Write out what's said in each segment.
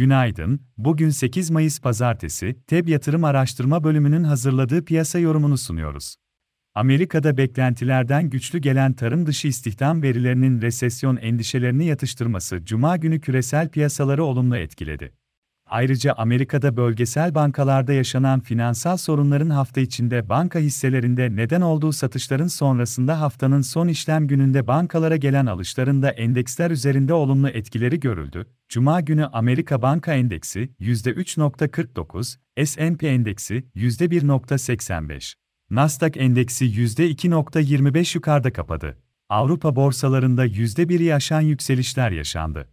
Günaydın, bugün 8 Mayıs Pazartesi, TEB Yatırım Araştırma Bölümünün hazırladığı piyasa yorumunu sunuyoruz. Amerika'da beklentilerden güçlü gelen tarım dışı istihdam verilerinin resesyon endişelerini yatıştırması Cuma günü küresel piyasaları olumlu etkiledi. Ayrıca Amerika'da bölgesel bankalarda yaşanan finansal sorunların hafta içinde banka hisselerinde neden olduğu satışların sonrasında haftanın son işlem gününde bankalara gelen alışların da endeksler üzerinde olumlu etkileri görüldü. Cuma günü Amerika Banka Endeksi %3.49, S&P Endeksi %1.85, Nasdaq Endeksi %2.25 yukarıda kapadı. Avrupa borsalarında %1'i aşan yükselişler yaşandı.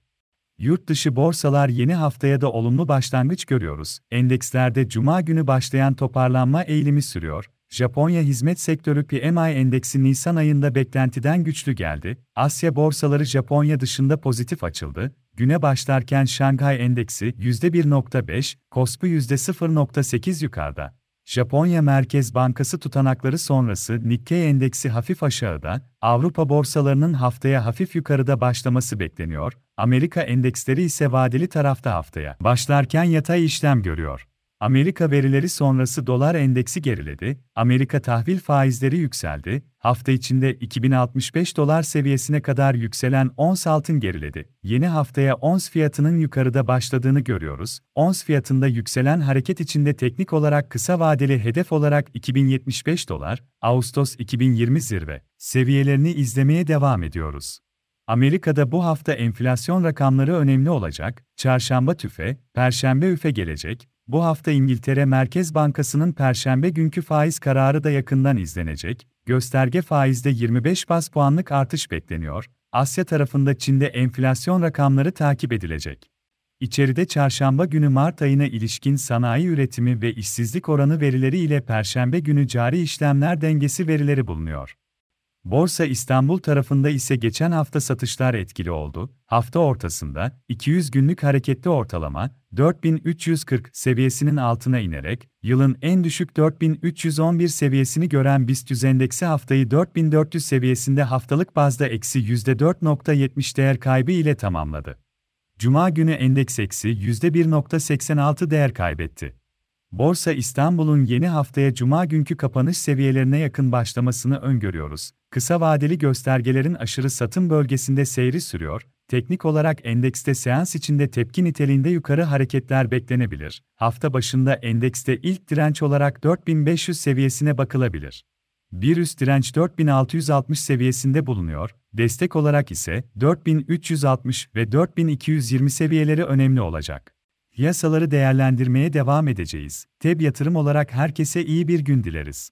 Yurt dışı borsalar yeni haftaya da olumlu başlangıç görüyoruz. Endekslerde cuma günü başlayan toparlanma eğilimi sürüyor. Japonya hizmet sektörü PMI endeksi Nisan ayında beklentiden güçlü geldi. Asya borsaları Japonya dışında pozitif açıldı. Güne başlarken Şanghay endeksi %1.5, Kospi %0.8 yukarıda. Japonya Merkez Bankası tutanakları sonrası Nikkei endeksi hafif aşağıda, Avrupa borsalarının haftaya hafif yukarıda başlaması bekleniyor, Amerika endeksleri ise vadeli tarafta haftaya başlarken yatay işlem görüyor. Amerika verileri sonrası dolar endeksi geriledi, Amerika tahvil faizleri yükseldi, hafta içinde 2065 dolar seviyesine kadar yükselen ons altın geriledi. Yeni haftaya ons fiyatının yukarıda başladığını görüyoruz. Ons fiyatında yükselen hareket içinde teknik olarak kısa vadeli hedef olarak 2075 dolar, Ağustos 2020 zirve seviyelerini izlemeye devam ediyoruz. Amerika'da bu hafta enflasyon rakamları önemli olacak. Çarşamba tüfe, perşembe üfe gelecek. Bu hafta İngiltere Merkez Bankası'nın perşembe günkü faiz kararı da yakından izlenecek. Gösterge faizde 25 bas puanlık artış bekleniyor. Asya tarafında Çin'de enflasyon rakamları takip edilecek. İçeride çarşamba günü Mart ayına ilişkin sanayi üretimi ve işsizlik oranı verileri ile perşembe günü cari işlemler dengesi verileri bulunuyor. Borsa İstanbul tarafında ise geçen hafta satışlar etkili oldu. Hafta ortasında 200 günlük hareketli ortalama 4340 seviyesinin altına inerek yılın en düşük 4311 seviyesini gören BIST endeksi haftayı 4400 seviyesinde haftalık bazda eksi %4.70 değer kaybı ile tamamladı. Cuma günü endeks eksi %1.86 değer kaybetti. Borsa İstanbul'un yeni haftaya cuma günkü kapanış seviyelerine yakın başlamasını öngörüyoruz. Kısa vadeli göstergelerin aşırı satım bölgesinde seyri sürüyor. Teknik olarak endekste seans içinde tepki niteliğinde yukarı hareketler beklenebilir. Hafta başında endekste ilk direnç olarak 4500 seviyesine bakılabilir. Bir üst direnç 4660 seviyesinde bulunuyor, destek olarak ise 4360 ve 4220 seviyeleri önemli olacak. Yasaları değerlendirmeye devam edeceğiz. TEB yatırım olarak herkese iyi bir gün dileriz.